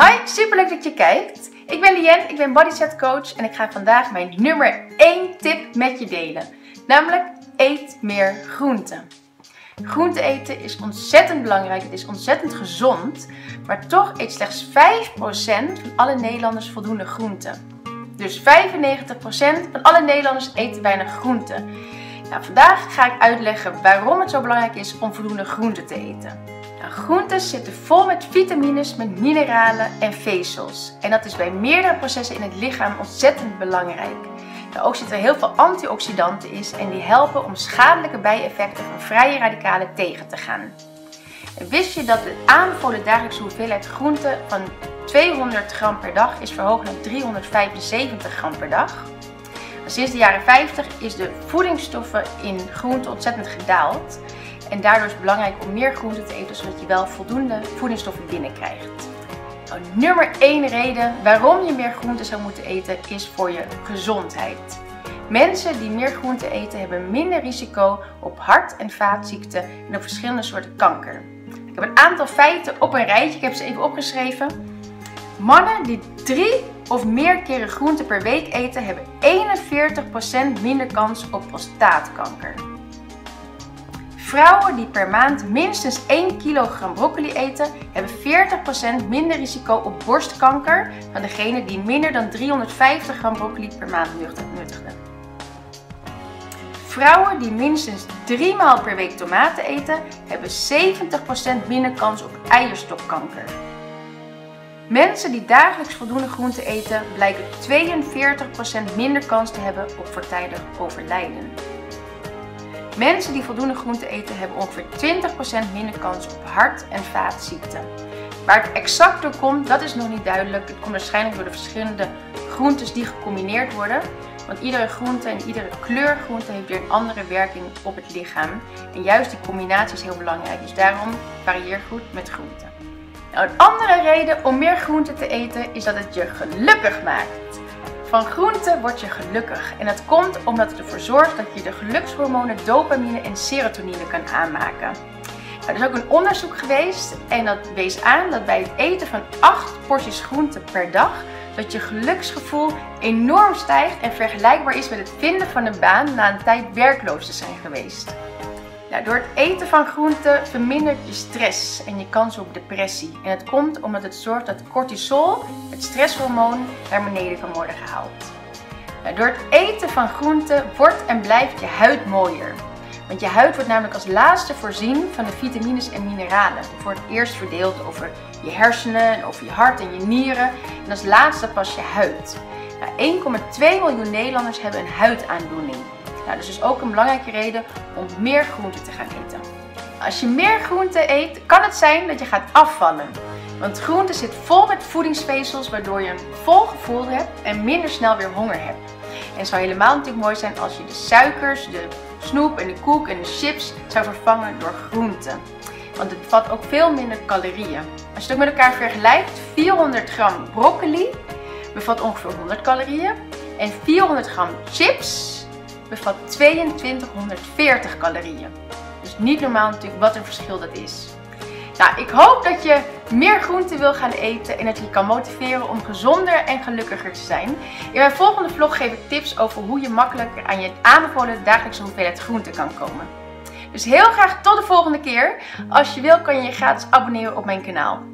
Hi, superleuk dat je kijkt. Ik ben Lien, ik ben bodyset coach en ik ga vandaag mijn nummer 1 tip met je delen. Namelijk eet meer groenten. Groente eten is ontzettend belangrijk, het is ontzettend gezond, maar toch eet slechts 5% van alle Nederlanders voldoende groenten. Dus 95% van alle Nederlanders eten weinig groenten. Nou, vandaag ga ik uitleggen waarom het zo belangrijk is om voldoende groenten te eten. Groenten zitten vol met vitamines, met mineralen en vezels. En dat is bij meerdere processen in het lichaam ontzettend belangrijk. Ook zitten er heel veel antioxidanten in en die helpen om schadelijke bijeffecten van vrije radicalen tegen te gaan. Wist je dat de aanbevolen dagelijkse hoeveelheid groenten van 200 gram per dag is verhoogd naar 375 gram per dag? Sinds de jaren 50 is de voedingsstoffen in groenten ontzettend gedaald. En daardoor is het belangrijk om meer groenten te eten, zodat je wel voldoende voedingsstoffen binnenkrijgt. Nou, nummer 1 reden waarom je meer groenten zou moeten eten is voor je gezondheid. Mensen die meer groenten eten hebben minder risico op hart- en vaatziekten en op verschillende soorten kanker. Ik heb een aantal feiten op een rijtje, ik heb ze even opgeschreven. Mannen die drie of meer keren groenten per week eten hebben 41% minder kans op prostaatkanker. Vrouwen die per maand minstens 1 kilogram broccoli eten, hebben 40% minder risico op borstkanker dan degene die minder dan 350 gram broccoli per maand nuttigden. Vrouwen die minstens 3 maal per week tomaten eten, hebben 70% minder kans op eierstokkanker. Mensen die dagelijks voldoende groente eten, blijken 42% minder kans te hebben op voortijdig overlijden. Mensen die voldoende groente eten hebben ongeveer 20% minder kans op hart- en vaatziekten. Waar het exact door komt, dat is nog niet duidelijk. Het komt waarschijnlijk door de verschillende groentes die gecombineerd worden. Want iedere groente en iedere kleur groente heeft weer een andere werking op het lichaam. En juist die combinatie is heel belangrijk. Dus daarom varieer goed met groenten. Nou, een andere reden om meer groente te eten is dat het je gelukkig maakt. Van groente word je gelukkig en dat komt omdat het ervoor zorgt dat je de gelukshormonen dopamine en serotonine kan aanmaken. Nou, er is ook een onderzoek geweest en dat wees aan dat bij het eten van 8 porties groente per dag dat je geluksgevoel enorm stijgt en vergelijkbaar is met het vinden van een baan na een tijd werkloos te zijn geweest. Nou, door het eten van groenten vermindert je stress en je kans op depressie. En het komt omdat het zorgt dat cortisol, het stresshormoon, naar beneden kan worden gehaald. Nou, door het eten van groenten wordt en blijft je huid mooier. Want je huid wordt namelijk als laatste voorzien van de vitamines en mineralen. Die wordt eerst verdeeld over je hersenen, over je hart en je nieren. En als laatste pas je huid. Nou, 1,2 miljoen Nederlanders hebben een huidaandoening. Nou, dus is ook een belangrijke reden om meer groente te gaan eten. Als je meer groente eet, kan het zijn dat je gaat afvallen. Want groente zit vol met voedingsvezels, waardoor je een vol gevoel hebt en minder snel weer honger hebt. En het zou helemaal natuurlijk mooi zijn als je de suikers, de snoep en de koek en de chips zou vervangen door groente. Want het bevat ook veel minder calorieën. Als je het ook met elkaar vergelijkt, 400 gram broccoli bevat ongeveer 100 calorieën. En 400 gram chips bevat 2240 calorieën. Dus niet normaal natuurlijk wat een verschil dat is. Nou, ik hoop dat je meer groenten wil gaan eten en dat je je kan motiveren om gezonder en gelukkiger te zijn. In mijn volgende vlog geef ik tips over hoe je makkelijker aan je aanbevolen dagelijkse hoeveelheid groenten kan komen. Dus heel graag tot de volgende keer. Als je wil kan je je gratis abonneren op mijn kanaal.